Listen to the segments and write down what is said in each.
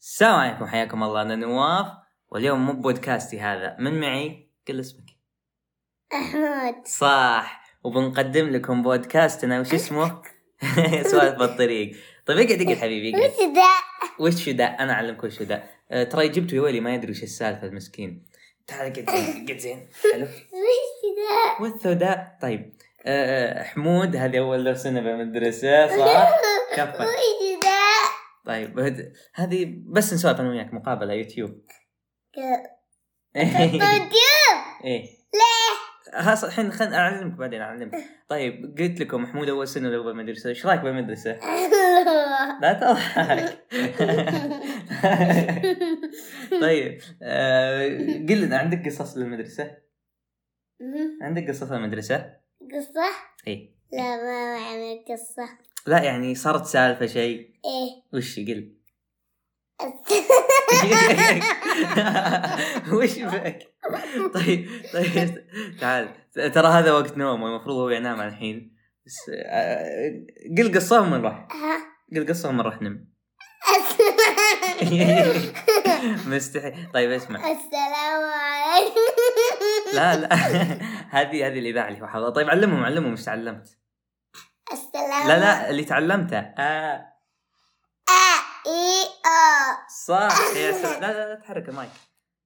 السلام عليكم حياكم الله. أنا نواف واليوم مو بودكاستي هذا. من معي؟ قل اسمك. أحمد. صح. وبنقدم لكم بودكاستنا. وش اسمه؟ سوالف بالطريق. طيب اقعد اقعد حبيبي اقعد. وش ذا؟ وش ذا أنا أعلمك وش ذا أه ترى جبته يا ويلي ما يدري وش السالفة المسكين. تعال قعد زين قعد زين. حلو. وش ذا؟ والثوداء طيب. أه حمود هذه أول سنه بالمدرسة صح؟ كفى وش ذا؟ طيب هذه بس نسولف أنا وياك مقابلة يوتيوب طيب إيه ليه؟ خلاص الحين خليني أعلمك بعدين أعلمك طيب قلت لكم محمود أول سنة له بالمدرسة إيش رأيك بالمدرسة؟ لا تضحك طيب آه قل لنا عندك قصص للمدرسة؟ عندك قصص للمدرسة؟ قصة؟ اي لا ما معنى قصة لا يعني صارت سالفة شيء. إيه. وش قل وش بك؟ طيب طيب تعال. ترى هذا وقت نوم والمفروض هو ينام الحين. بس آه، قل قصة ومن راح؟ قل قصة ومن راح نم. مستحيل. طيب اسمع. السلام عليكم. لا لا. هذه هذه الإذاعة اللي هو طيب علمهم علمهم إيش تعلمت. السلام. لا لا اللي تعلمته. آه آ إي أو صح. يا سلام. لا لا لا تحرك المايك.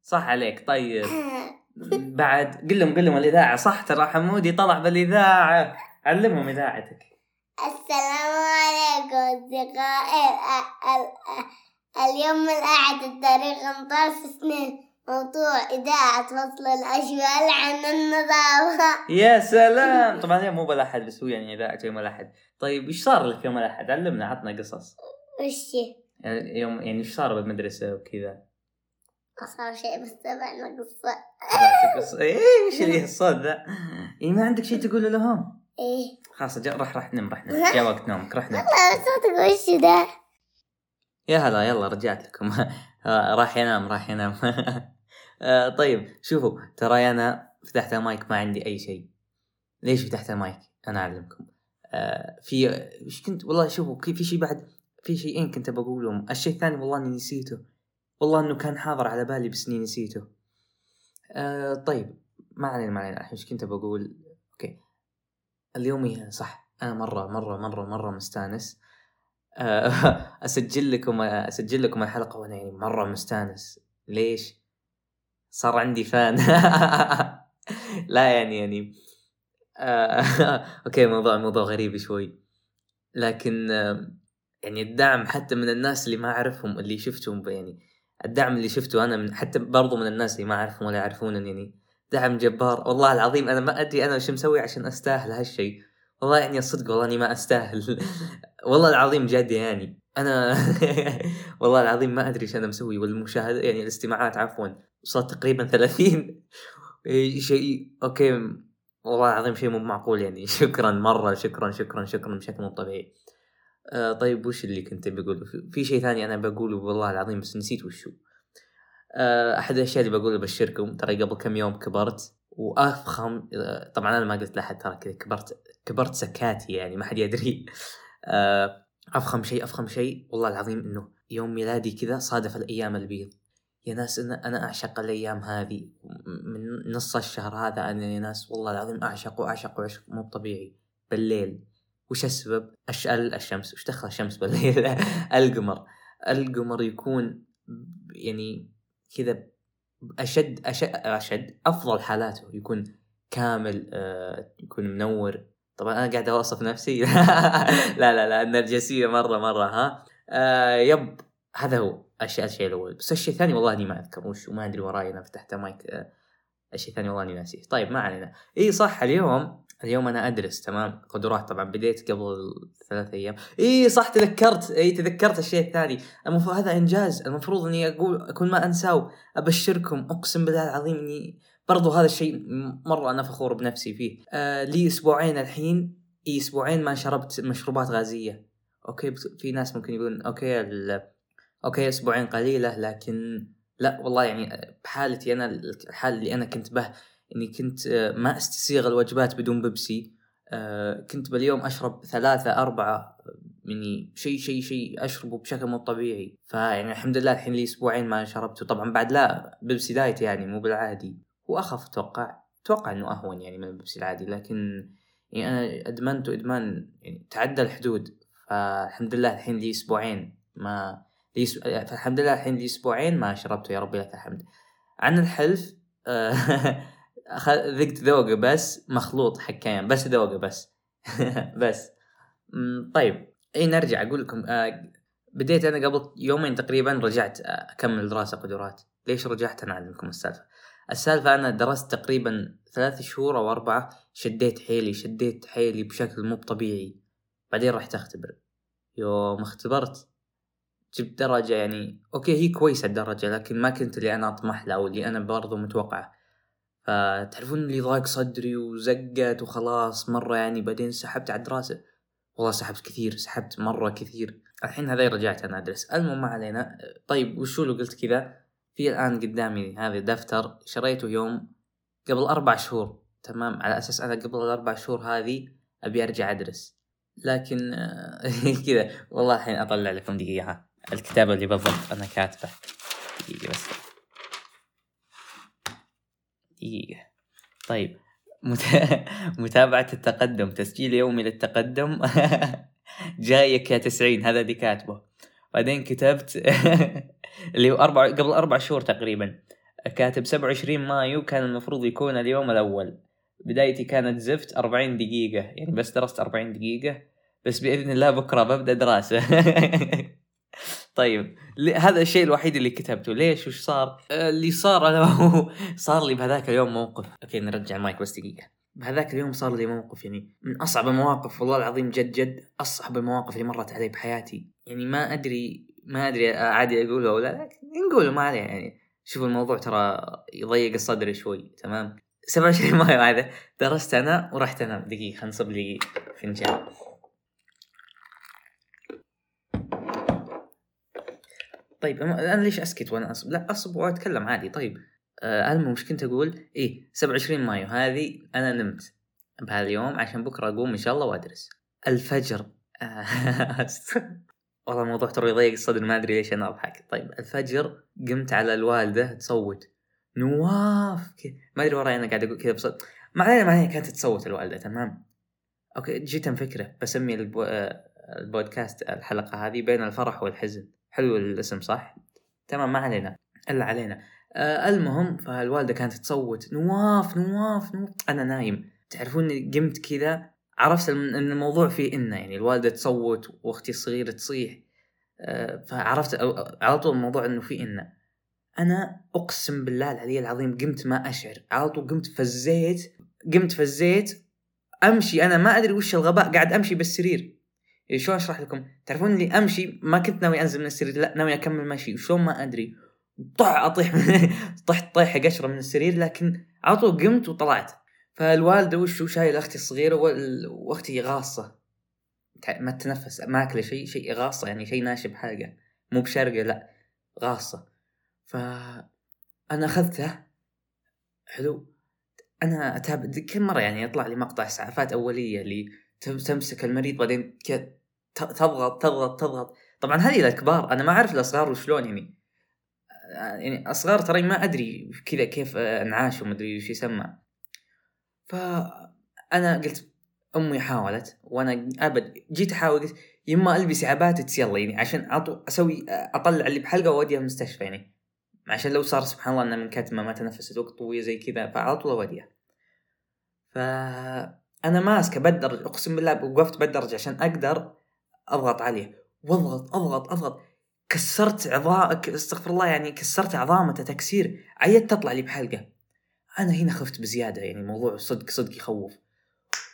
صح عليك. طيب. بعد قل لهم قل لهم الإذاعة. صح ترى حمودي طلع بالإذاعة. علمهم إذاعتك. السلام عليكم أصدقائي. ال- ال- اليوم الأحد التاريخ 15 سنين موضوع إذاعة فصل الأشوال عن النظافة يا سلام. طبعا اليوم مو بالاحد بس هو يعني إذاعة يوم الاحد طيب إيش صار لك يوم الأحد؟ علمنا عطنا قصص. وش يعني يوم يعني إيش صار بالمدرسة وكذا؟ صار شيء بس تبعنا قصة. قصة. إيه إيش اللي الصوت ذا؟ إيه ما عندك شيء تقوله لهم؟ إيه. خلاص راح راح نم راح نم. جاء وقت نومك راح نم. والله صوتك وش ده يا هلا يلا رجعت لكم. راح ينام راح ينام. آه، طيب شوفوا ترى أنا فتحت المايك ما عندي أي شيء. ليش فتحت المايك؟ أنا أعلمكم. آه، في إيش كنت والله شوفوا في شيء بعد في شيئين كنت بقولهم الشيء الثاني والله إني نسيته. والله إنه كان حاضر على بالي بس إني نسيته. آه، طيب ما علينا ما علينا. إيش كنت بقول okay. اليوم صح. أنا مرة مرة مرة مرة مستانس. آه، أسجل لكم أسجل لكم الحلقة وأنا يعني مرة مستانس. ليش؟ صار عندي فان لا يعني يعني آه، أوكي موضوع موضوع غريب شوي. لكن آه، يعني الدعم حتى من الناس اللي ما أعرفهم اللي شفتهم يعني الدعم اللي شفته أنا من حتى برضو من الناس اللي ما أعرفهم ولا يعرفونني يعني دعم جبار. والله العظيم أنا ما أدري أنا وش مسوي عشان أستاهل هالشيء والله يعني الصدق والله أني ما أستاهل. والله العظيم جد يعني. أنا والله العظيم ما أدري إيش أنا مسوي والمشاهده يعني الاستماعات عفوا وصلت تقريبا 30 إيه شيء أوكي والله العظيم شيء مو معقول يعني. شكرا مرة شكرا شكرا شكرا بشكل مو طبيعي. آه طيب وش اللي كنت بقوله في- شيء ثاني أنا بقوله والله العظيم بس نسيت وشو. آه أحد الأشياء اللي بقولها بشركم ترى قبل كم يوم كبرت وأفخم طبعا أنا ما قلت لأحد ترى كذا كبرت كبرت سكاتي يعني ما حد يدري. آه، أفخم شيء أفخم شيء والله العظيم إنه يوم ميلادي كذا صادف الأيام البيض. يا ناس أنا أنا أعشق الأيام هذه. من نص الشهر هذا أنا يا ناس والله العظيم أعشق وأعشق وأعشق مو طبيعي. بالليل وش السبب؟ ال- الشمس. وش دخل الشمس بالليل؟ القمر. القمر يكون يعني كذا أشد اشد أشد أفضل حالاته. يكون كامل آه يكون منور. طبعا أنا قاعد أوصف نفسي. لا لا لا النرجسيه مرة مرة ها. آه يب هذا هو الشيء الشيء الأول. بس الشيء الثاني والله إني ما أذكر وش وما أدري وراي أنا فتحت مايك. آه الشيء الثاني والله إني ناسيه. طيب ما علينا. إي صح اليوم اليوم أنا أدرس تمام؟ قدرات طبعا بديت قبل ثلاث أيام. إي صح تذكرت إي تذكرت الشيء الثاني. المفروض هذا إنجاز. المفروض إني أقول أكون ما أنساه أبشركم أقسم بالله العظيم إني برضو هذا الشيء مرة أنا فخور بنفسي فيه. آه لي أسبوعين الحين. إي أسبوعين ما شربت مشروبات غازية. okay في ناس ممكن يقولون okay ال- okay أسبوعين قليلة لكن لا والله يعني بحالتي أنا الحال اللي أنا كنت به إني كنت آه، ما أستسيغ الوجبات بدون بيبسي. آه، كنت باليوم أشرب ثلاثة أربعة يعني شيء شيء شيء أشربه بشكل مو طبيعي. فيعني الحمد لله الحين لي أسبوعين ما شربته. طبعا بعد لا بيبسي diet يعني مو بالعادي. واخف أتوقع أتوقع إنه أهون يعني من البيبسي العادي. لكن يعني أنا أدمنته إدمان يعني تعدى الحدود. فالحمد لله الحين لي أسبوعين ما لي س... فالحمد لله الحين لي أسبوعين ما شربته. يا ربي لك الحمد عن الحلف ذقت ذوقه بس مخلوط حكاين بس ذوقه بس. بس. طيب. إي نرجع أقول لكم آه بديت أنا قبل يومين تقريبا رجعت آه، أكمل دراسة قدرات. ليش رجعت؟ أنا أعلمكم السالفة. السالفة أنا درست تقريبا ثلاث شهور أو أربعة شديت حيلي شديت حيلي بشكل مو طبيعي. بعدين رحت أختبر. يوم اختبرت جبت درجة يعني أوكي هي كويسة الدرجة لكن ما كنت اللي أنا أطمح له أو اللي أنا برضو متوقعه. فتعرفون اللي ضاق صدري وزقت وخلاص مرة يعني بعدين سحبت على الدراسة. والله سحبت كثير سحبت مرة كثير. الحين هذا رجعت أنا أدرس. المهم ما علينا. طيب وشو لو قلت كذا؟ في الآن قدامي هذا دفتر شريته يوم قبل أربع شهور. تمام؟ على أساس أنا قبل الأربع شهور هذه أبي أرجع أدرس. لكن كذا. والله الحين أطلع لكم دقيقة. ها الكتاب اللي بالضبط أنا كاتبه. دقيقة بس. طيب مت... متابعة التقدم تسجيل يومي للتقدم. جايك يا 90 هذا اللي كاتبه. بعدين كتبت اللي هو أربع قبل أربع شهور تقريبا. كاتب 27 مايو كان المفروض يكون اليوم الأول. بدايتي كانت زفت 40 دقيقة يعني بس درست 40 دقيقة. بس بإذن الله بكرة ببدأ دراسة. طيب هذا الشيء الوحيد اللي كتبته. ليش؟ وش صار؟ آه، اللي صار أنا هو صار لي بهذاك اليوم موقف. okay نرجع المايك بس دقيقة. بهذاك اليوم صار لي موقف يعني من أصعب المواقف والله العظيم جد جد أصعب المواقف اللي مرت علي بحياتي. يعني ما أدري ما أدري عادي اقوله ولا لا نقوله ما عليه. يعني شوف الموضوع ترى يضيق الصدر شوي تمام؟ 27 مايو هذا درست أنا ورحت أنام. دقيقة خلينا نصب لي فنجان. طيب أنا ليش أسكت وأنا أصب؟ لا أصب وأتكلم عادي طيب آه المهم وش كنت أقول؟ إيه 27 مايو هذه أنا نمت بهاليوم عشان بكرة أقوم إن شاء الله وأدرس. الفجر آه، والله الموضوع ترى يضيق الصدر ما أدري ليش أنا أضحك. طيب الفجر قمت على الوالدة تصوت نواف ما أدري وراي أنا قاعد أقول كذا بصوت ما علينا ما علينا كانت تصوت الوالدة تمام okay جيت فكره بسمي البو... آه، البودكاست الحلقة هذه بين الفرح والحزن حلو الاسم صح؟ تمام ما علينا إلا علينا. آه المهم فالوالده كانت تصوت نواف نواف نواف. أنا نايم. تعرفون قمت كذا عرفت إن الموضوع فيه انه يعني الوالدة تصوت وأختي الصغيرة تصيح. آه فعرفت على طول الموضوع إنه فيه انه أنا أقسم بالله العلي العظيم قمت ما أشعر. على طول قمت فزيت قمت فزيت أمشي. أنا ما أدري وش الغباء قاعد أمشي بالسرير. يعني شلون اشرح لكم؟ تعرفون اللي أمشي ما كنت ناوي أنزل من السرير لا ناوي أكمل مشي وشلون ما أدري. طح أطيح طحت طيحه قشرة من السرير لكن على طول قمت وطلعت. فالوالده وش هو؟ شايل أختي الصغيرة وأختي غاصة. ما تتنفس ماكله شيء شيء غاصة يعني شيء ناشب حلقه مو بشرقة لا غاصة. ف أنا اخذته حلو. أنا أتابع كل مرة يعني يطلع لي مقطع إسعافات أولية تم- تمسك المريض بعدين كذا تضغط تضغط تضغط. طبعا هذه للكبار أنا ما أعرف الأصغار وشلون يعني. آه، يعني أصغار ترى ما أدري كذا كيف انعاش ومدري وش يسمى. فأنا قلت أمي حاولت وأنا أبد جيت أحاول قلت يما البسي عباتك يلا يعني عشان أطو أسوي أطلع اللي بحلقة وأوديها المستشفى يعني. عشان لو صار سبحان الله انها من كتمه ما تنفست وقت طويل زي كذا فعلى طول أوديها. فانا ماسكة بالدرج أقسم بالله وقفت بالدرج عشان أقدر أضغط عليه. وأضغط أضغط أضغط. كسرت عظام استغفر الله يعني كسرت عظامته تكسير. عيت تطلع لي بحلقة. أنا هنا خفت بزيادة يعني الموضوع صدق صدق يخوف.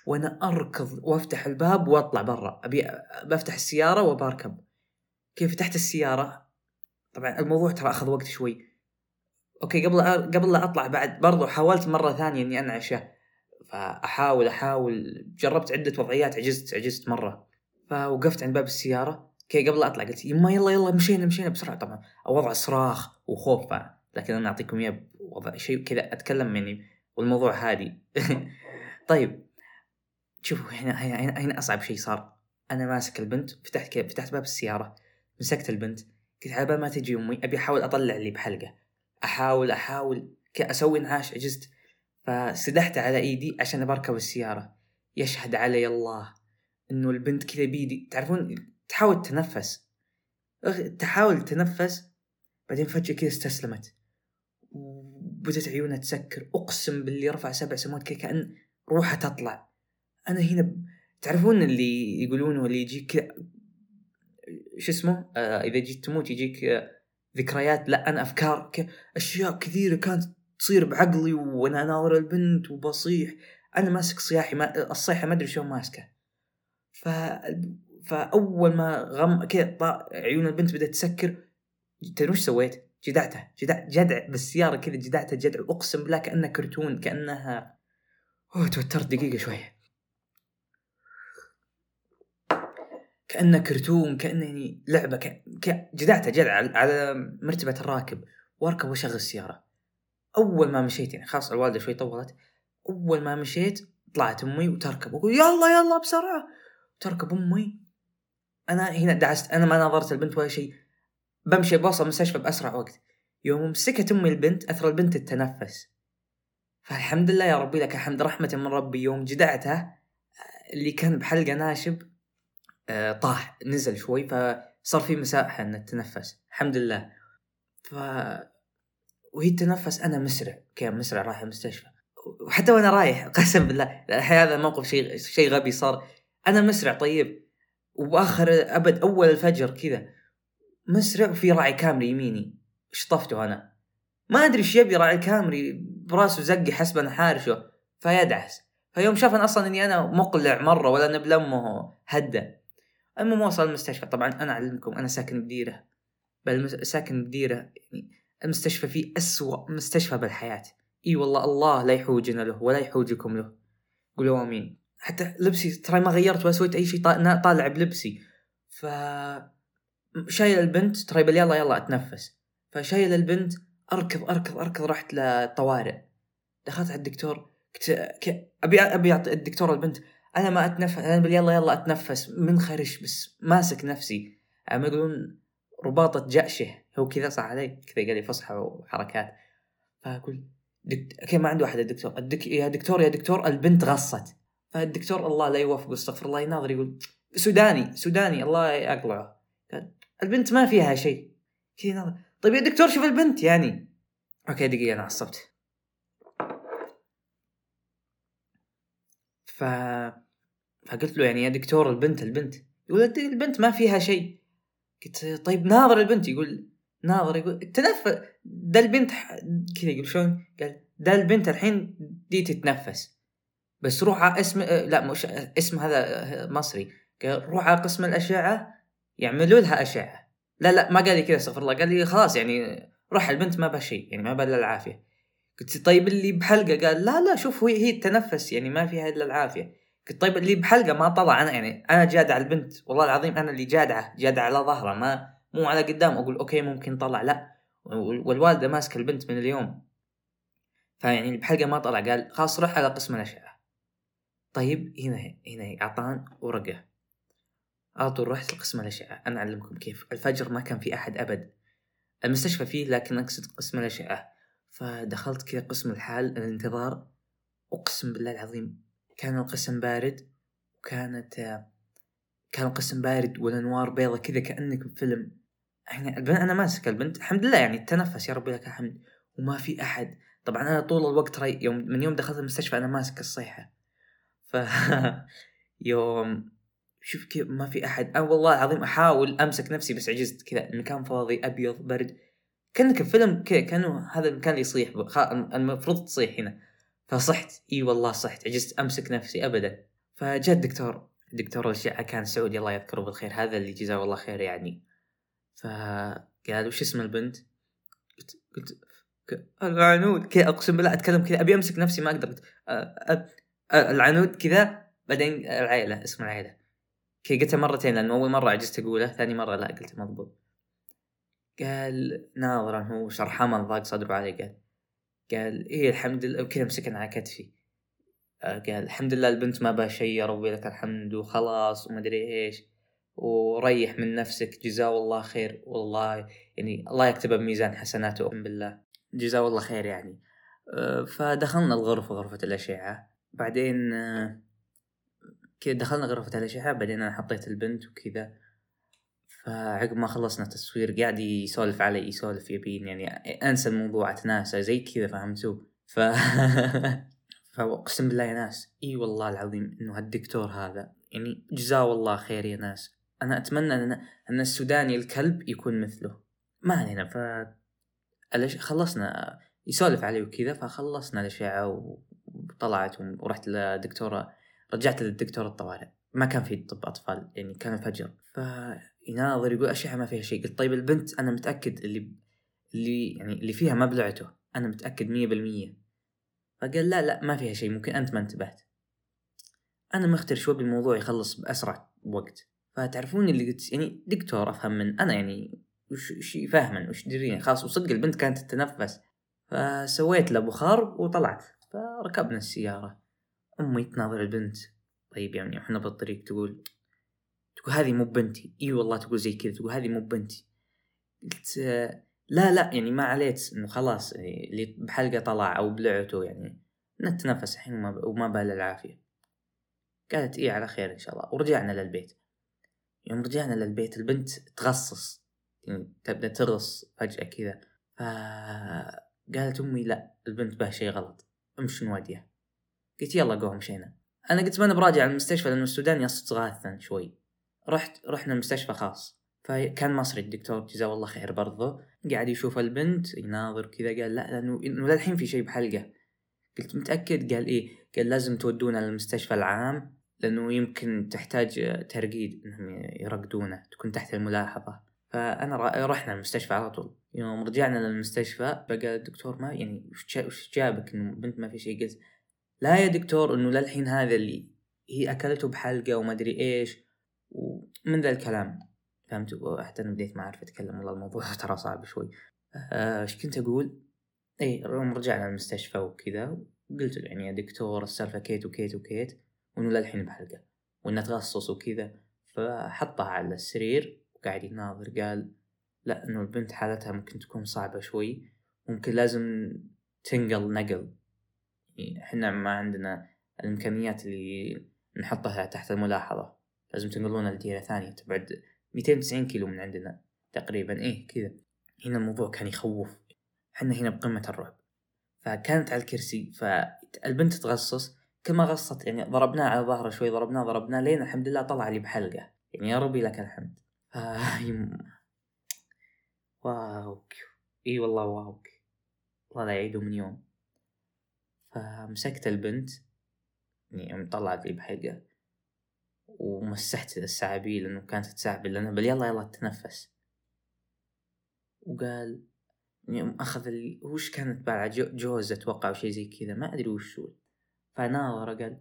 وأنا أركض وأفتح الباب وأطلع برا. أبي بفتح السيارة وبركب كيف فتحت السيارة؟ طبعا الموضوع ترى أخذ وقت شوي. أوكي قبل قبل لا أطلع بعد برضو حاولت مرة ثانية إني أنعشه. فاحاول أحاول. جربت عدة وضعيات عجزت عجزت مرة. فوقفت عند باب السيارة. كي قبل أطلع قلت يما يلا يلا مشينا مشينا بسرعة. طبعا وضع صراخ وخوف لكن أنا أعطيكم إياه وضع شيء كذا أتكلم يعني والموضوع هادي. طيب. شوفوا هنا هنا هنا, أصعب شيء صار. أنا ماسك البنت فتحت كيف فتحت باب السيارة مسكت البنت. قلت على بال ما تجي أمي أبي أحاول أطلع اللي بحلقة. احاول أحاول أسوي انعاش عجزت. فسدحت على إيدي عشان بركب السيارة. يشهد علي الله إنه البنت كذا بيدي. تعرفون تحاول تتنفس. تحاول تتنفس بعدين فجأة كذا استسلمت. وبدت عيونها تسكر. أقسم باللي رفع سبع سماوات كذا كأن روحها تطلع. أنا هنا ب... تعرفون اللي يقولونه اللي يجيك كذا شو اسمه؟ آه إذا جيت تموت يجيك آه ذكريات. لا أنا أفكار ك... أشياء كثيرة كانت تصير بعقلي وأنا أناظر البنت وبصيح. أنا ماسك صياحي ما... الصيحة ما أدري شلون ماسكة. ف فأول ما غم كذا عيون البنت بدأت تسكر. تدري وش سويت؟ جدعتها جدع جدع بالسيارة كذا جدعتها جدع أقسم بالله كأنها كرتون كأنها أوه توترت دقيقة شوية. كانه كرتون كانه يعني لعبة ك... ك... جدعتها جدع على مرتبة الراكب. وأركب وأشغل السيارة. أول ما مشيت يعني خلاص الوالدة شوي طولت أول ما مشيت طلعت أمي وتركب وأقول يلا يلا بسرعة تركب أمي. أنا هنا دعست أنا ما ناظرت البنت ولا شيء. بمشي بوصل المستشفى بأسرع وقت. يوم مسكت أمي البنت أثر البنت التنفس فالحمد لله يا ربي لك الحمد رحمة من ربي. يوم جدعته اللي كان بحلقة ناشب آه، طاح نزل شوي فصار في مساحة انه تتنفس. الحمد لله. وهي تتنفس أنا مسرع كيف مسرع رايح المستشفى. وحتى وأنا رايح قسم بالله هذا موقف شيء شيء غبي صار. أنا مسرع طيب. وآخر أبد أول الفجر كذا. مسرع وفي راعي كامري يميني. شطفته أنا. ما أدري إيش يبي راعي الكامري براسه زقي حسب أنا حارشه. فيدعس. فيوم شاف أنا أصلا إني أنا مقلع مرة ولا نبلمه هدى المهم وصل المستشفى. طبعا أنا أعلمكم أنا ساكن بديرة. بل ساكن بديرة يعني المستشفى فيه أسوأ مستشفى بالحياة. إي والله الله لا يحوجنا له ولا يحوجكم له. قولوا آمين. حتى لبسي ترى ما غيرت ولا سويت أي شيء طا- طالع بلبسي. ف شايل البنت ترى يلا يلا أتنفس. فشايل البنت أركض أركض أركض رحت للطوارئ. دخلت على الدكتور قلت ك- أبي أبي أعطي الدكتور البنت أنا ما أتنفس. أنا يلا يلا أتنفس. من خرش بس ماسك نفسي. عم يقولون رباطة جأشه. هو كذا صح علي كذا قال لي فصحى وحركات. فأقول دكت... كيف ما عنده احد الدكتور. الدك... يا دكتور يا دكتور البنت غصت. فالدكتور الله لا يوفقه استغفر الله يناظر يقول سوداني سوداني الله يقلعه. قال البنت ما فيها شيء. كذا يناظر. طيب يا دكتور شوف البنت يعني. أوكي دقيقة أنا عصبت. ف فقلت له يعني يا دكتور البنت البنت. يقول البنت ما فيها شيء. قلت طيب ناظر البنت. يقول ناظر يقول تنفس. ده البنت كذا يقول شلون؟ قال ده البنت الحين دي تتنفس. بس روح على اسم آه، لا مش اسم هذا آه، مصري. قال روح على قسم الأشعة يعملوا لها أشعة. لا لا ما قال لي كذا استغفر الله. قال لي خلاص يعني روح البنت ما بها شيء يعني ما بها إلا العافية. قلت طيب اللي بحلقة؟ قال لا لا شوف هي هي التنفس يعني ما فيها إلا العافية. قلت طيب اللي بحلقة ما طلع أنا يعني أنا جادع البنت والله العظيم أنا اللي جادعة جادع على ظهره ما مو على قدام أقول أوكي ممكن طلع لا. وال- والوالدة ماسكة البنت من اليوم. فيعني بحلقة ما طلع قال خلاص روح على قسم الاشعه طيب هنا هنا أعطان ورقة. على طول رحت لقسم الاشعه أنا أعلمكم كيف. الفجر ما كان في أحد أبد. المستشفى فيه لكن أقصد قسم الاشعه فدخلت كذا قسم الحال الانتظار. أقسم بالله العظيم كان القسم بارد وكانت كان القسم بارد والأنوار بيضة كذا كأنك بفيلم يعني البنت أنا ماسك البنت الحمد لله يعني التنفس يا ربي لك الحمد. وما في أحد. طبعا أنا طول الوقت ترى يوم من يوم دخلت المستشفى أنا ماسك الصيحة. ف يوم شوف كيف ما في أحد. أنا والله العظيم أحاول أمسك نفسي بس عجزت كذا. المكان فاضي أبيض برد. كأنك فيلم كذا كأنه هذا المكان اللي يصيح المفروض تصيح هنا. فصحت. إي والله صحت. عجزت أمسك نفسي ابدا. فجاء الدكتور. دكتور الاشعه كان سعودي الله يذكره بالخير. هذا اللي جزاه الله خير يعني. فقال وش اسم البنت؟ قلت قلت العنود كذا أقسم بالله أتكلم كذا أبي أمسك نفسي ما أقدر قلت أ- أ- أ- العنود كذا بعدين العائله اسم العائله كذا قلتها مرتين لأنه أول مرة عجزت أقوله ثاني مرة لا قلتها مضبوط. قال ناظرا هو شرحان ضاق صدره علي قال قال إيه الحمد لله كذا مسكنا على كتفي. آه، قال الحمد لله البنت ما بها شيء يا ربي لك الحمد وخلاص وما أدري إيش. وريح من نفسك. جزاه الله خير. والله يعني الله يكتبه بميزان حسناته. أقسم بالله. جزاه الله خير يعني. آه، فدخلنا الغرفة غرفة الأشعة. بعدين آه، دخلنا غرفة الأشعة. بعدين أنا حطيت البنت وكذا. فعقب ما خلصنا تصوير قاعد يسولف علي يسولف يبين. يعني أنسى الموضوع أتناسى زي كذا فهمتوا ف فأقسم بالله يا ناس. إي والله العظيم إنه هالدكتور هذا يعني جزاه الله خير يا ناس. أنا أتمنى ان أن السوداني الكلب يكون مثله. ما علينا ف. خلصنا. يسولف علي وكذا فخلصنا الاشعه وطلعت ورحت لدكتورة رجعت للدكتور الطوارئ. ما كان في طب أطفال يعني كان الفجر. فيناظر يقول اشعه ما فيها شيء. قلت طيب البنت أنا متأكد اللي اللي يعني اللي فيها ما بلعته أنا متأكد مية بالمية. فقال لا لا ما فيها شيء ممكن أنت ما انتبهت. أنا مختر شوي بالموضوع يخلص بأسرع وقت. فتعرفون اللي قلت يعني دكتور أفهم من أنا يعني وش وش فاهما وش دريني خلاص وصدق البنت كانت تتنفس. فسويت له بخار وطلعت. فركبنا السيارة. أمي تناظر البنت. طيب يعني إحنا بالطريق تقول تقول هذه مو بنتي. إي والله تقول زي كذا. تقول هذه مو بنتي. قلت لا لا يعني ما عليت إنه خلاص يعني اللي بحلقة طلع أو بلعته يعني نتنفس الحين وما, بال العافية. قالت إيه على خير إن شاء الله. ورجعنا للبيت. يوم رجعنا للبيت البنت تغصص يعني تبدأ تغص فجأة كذا. فقالت أمي لا البنت بها شيء غلط. امشي نوديها قلت يلا قوم مشينا. أنا قلت ما أنا براجع المستشفى لأنه السودان يصت غاثا شوي. رحت رحنا مستشفى خاص. فكان مصري الدكتور جزاه الله خير برضه قاعد يشوف البنت يناظر كذا قال لا إنه للحين في شيء بحلقة. قلت متأكد؟ قال إيه قال لازم تودونا للمستشفى العام. لأنه يمكن تحتاج ترقيد إنهم يرقدونه تكون تحت الملاحظة. فأنا رحنا المستشفى على طول. يوم رجعنا للمستشفى بقى الدكتور ما يعني وش جابك؟ إنه بنت ما في شيء قلت لا يا دكتور إنه للحين هذا اللي هي أكلته بحلقة وما أدري إيش ومن ذا الكلام. فهمت؟ حتى أنا بديت ما أعرف أتكلم والله الموضوع ترى صعب شوي. آه، إيش كنت أقول؟ اي يوم رجعنا المستشفى وكذا قلت له يعني يا دكتور السالفة كيت وكيت وكيت. وانه للحين بحلقة. وإنه تغصص وكذا فحطها على السرير وقاعد يناظر. قال لا إنه البنت حالتها ممكن تكون صعبة شوي ممكن لازم تنقل نقل. يعني إحنا ما عندنا الإمكانيات اللي نحطها تحت الملاحظة. لازم تنقلونها لديرة ثانية تبعد 290 كيلو من عندنا تقريبا. إيه كذا. هنا الموضوع كان يخوف. إحنا هنا بقمة الرعب. فكانت على الكرسي فالبنت تغصص كل ما غصت يعني ضربناه على ظهره شوي ضربناه ضربناه لين الحمد لله طلع لي بحلقة. يعني يا ربي لك الحمد. واو إي والله واو الله لا يعيده من يوم. فمسكت البنت يعني طلعت لي بحلقة ومسحت السعابيل لأنه كانت تسعبل لأنه بل يلا يلا تنفس. وقال يعني أخذ ال... وش كانت بعد؟ جوز أتوقع أو شيء زي كذا ما أدري وش هو. فناظر قال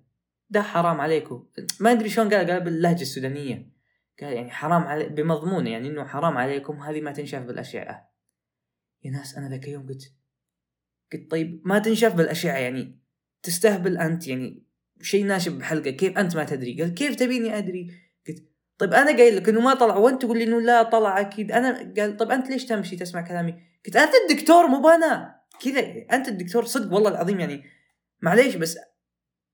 ده حرام عليكم. ما أدري شلون قال قال باللهجة السودانية. قال يعني حرام علي بمضمون يعني إنه حرام عليكم هذه ما تنشاف بالأشعة. يا ناس أنا ذاك اليوم قلت قلت طيب ما تنشاف بالأشعة يعني تستهبل أنت يعني شيء ناشب بحلقة كيف أنت ما تدري؟ قال كيف تبيني أدري؟ قلت طيب أنا قايل لك إنه ما طلع وأنت تقول لي إنه لا طلع أكيد أنا قال طيب أنت ليش تمشي تسمع كلامي؟ قلت أنت الدكتور مو أنا. كذا أنت الدكتور صدق والله العظيم يعني معليش بس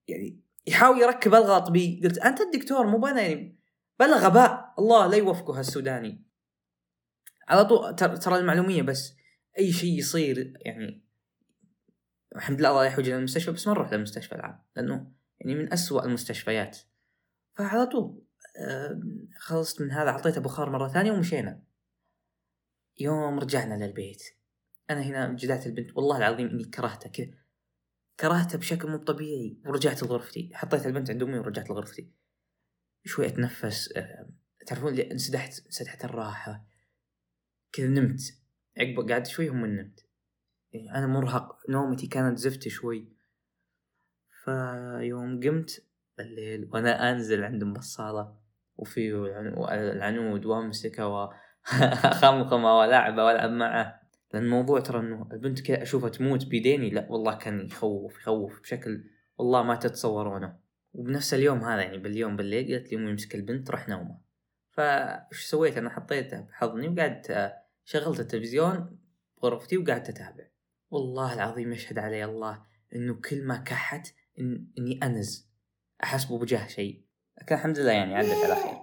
يعني يحاول يركب الغلط بي. قلت أنت الدكتور مو أنا يعني. بلا غباء الله لا يوفقه هالسوداني على طول ترى المعلومية بس. أي شيء يصير يعني. الحمد لله الله يحوجنا المستشفى بس ما نروح للمستشفى العام. لأنه يعني من أسوأ المستشفيات. فعلى طول خلصت من هذا أعطيته بخار مرة ثانية ومشينا. يوم رجعنا للبيت. أنا هنا جدعت البنت. والله العظيم إني كرهته كذا. كرهته بشكل مو طبيعي ورجعت لغرفتي. حطيت البنت عند أمي ورجعت لغرفتي. شوي أتنفس تعرفون اللي انسدحت انسدحت الراحة. كذا نمت. عقب قعدت شوي هم نمت. يعني أنا مرهق. نومتي كانت زفت شوي. فيوم قمت الليل وأنا أنزل عند بالصالة وفي العنود وامسكه وخمخمه والعبه وألعب معه لأن الموضوع ترى إنه البنت كذا أشوفها تموت بيديني لا والله كان يخوف يخوف بشكل والله ما تتصورونه. وبنفس اليوم هذا يعني باليوم بالليل قالت لي امي يمسك البنت تروح نومه. فايش سويت؟ أنا حطيته بحضني وقعدت آه، شغلت التلفزيون بغرفتي وقعدت أتابع. والله العظيم يشهد علي الله إنه كل ما كحت إن إني أنز. احسبه بجاه شيء. لكن الحمد لله يعني عدت على خير.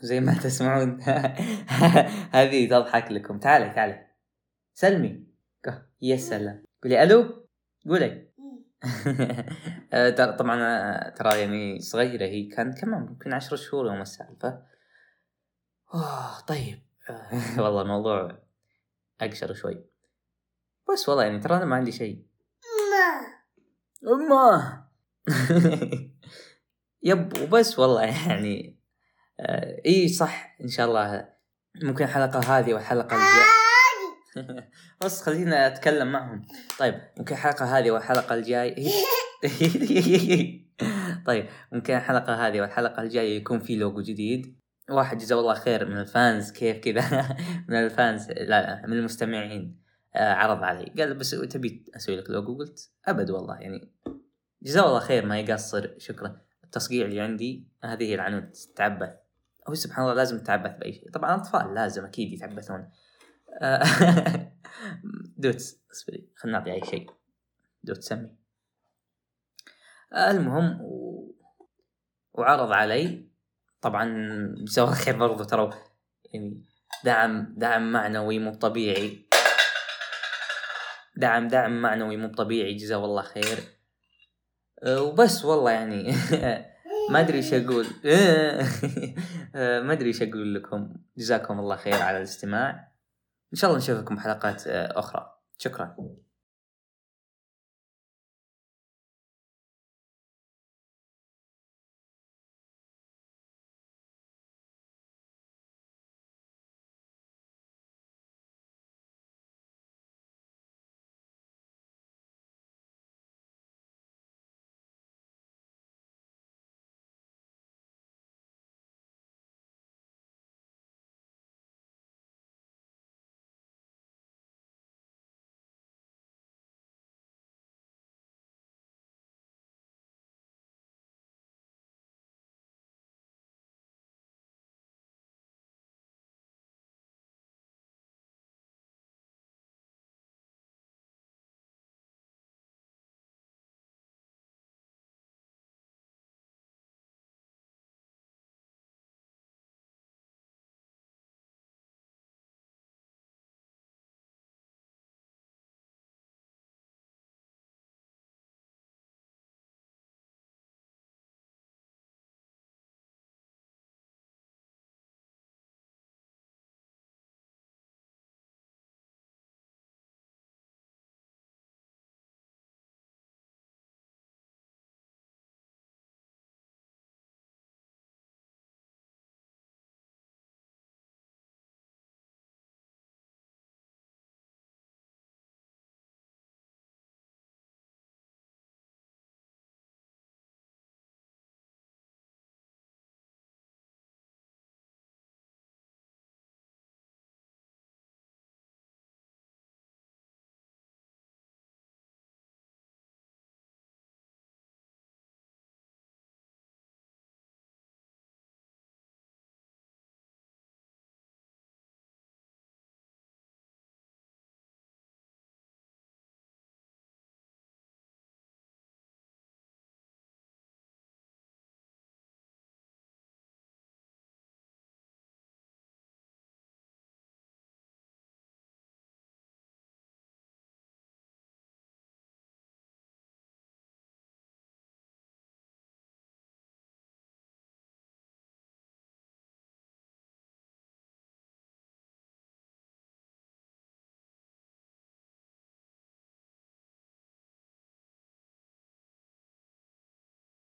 زي ما تسمعون. هذه تضحك لكم. تعالي تعالي. سلمي. يا سلام. قولي ألو؟ قولي. آه، ترى- طبعا آه، ترى يعني صغيرة هي. كانت كم يمكن عشر شهور يوم السالفة. طيب. آه، والله الموضوع أقشر شوي. بس والله يعني ترى أنا ما عندي شيء. امه يب وبس والله يعني إي صح إن شاء الله. ممكن الحلقة هذه والحلقة الجاية. بس خلينا أتكلم معهم. طيب ممكن الحلقة هذه والحلقة الجايه طيب ممكن الحلقة هذه والحلقة الجاية يكون في لوجو جديد. واحد جزاه الله خير من ال fans كيف كذا؟ من ال fans لا لا من المستمعين. آه، عرض علي. قال بس تبي أسوي لك لوجو؟ قلت أبد والله يعني جزاه الله خير ما يقصر. شكرا. التصقيع اللي عندي هذه العنود تتعبث. هو سبحان الله لازم تتعبث بأي شيء. طبعا الاطفال لازم أكيد يتعبثون. دوتس اصبري خلينا نعطي اي شيء. دوت سمي. آه، المهم و... وعرض علي. طبعا جزاه خير برضو ترى يعني دعم دعم معنوي مو طبيعي. دعم دعم معنوي مو طبيعي جزاه الله خير. أه، وبس والله يعني. ما أدري إيش أقول. ما أدري إيش أقول لكم. جزاكم الله خير على الاستماع. إن شاء الله نشوفكم بحلقات أه، أخرى. شكرا.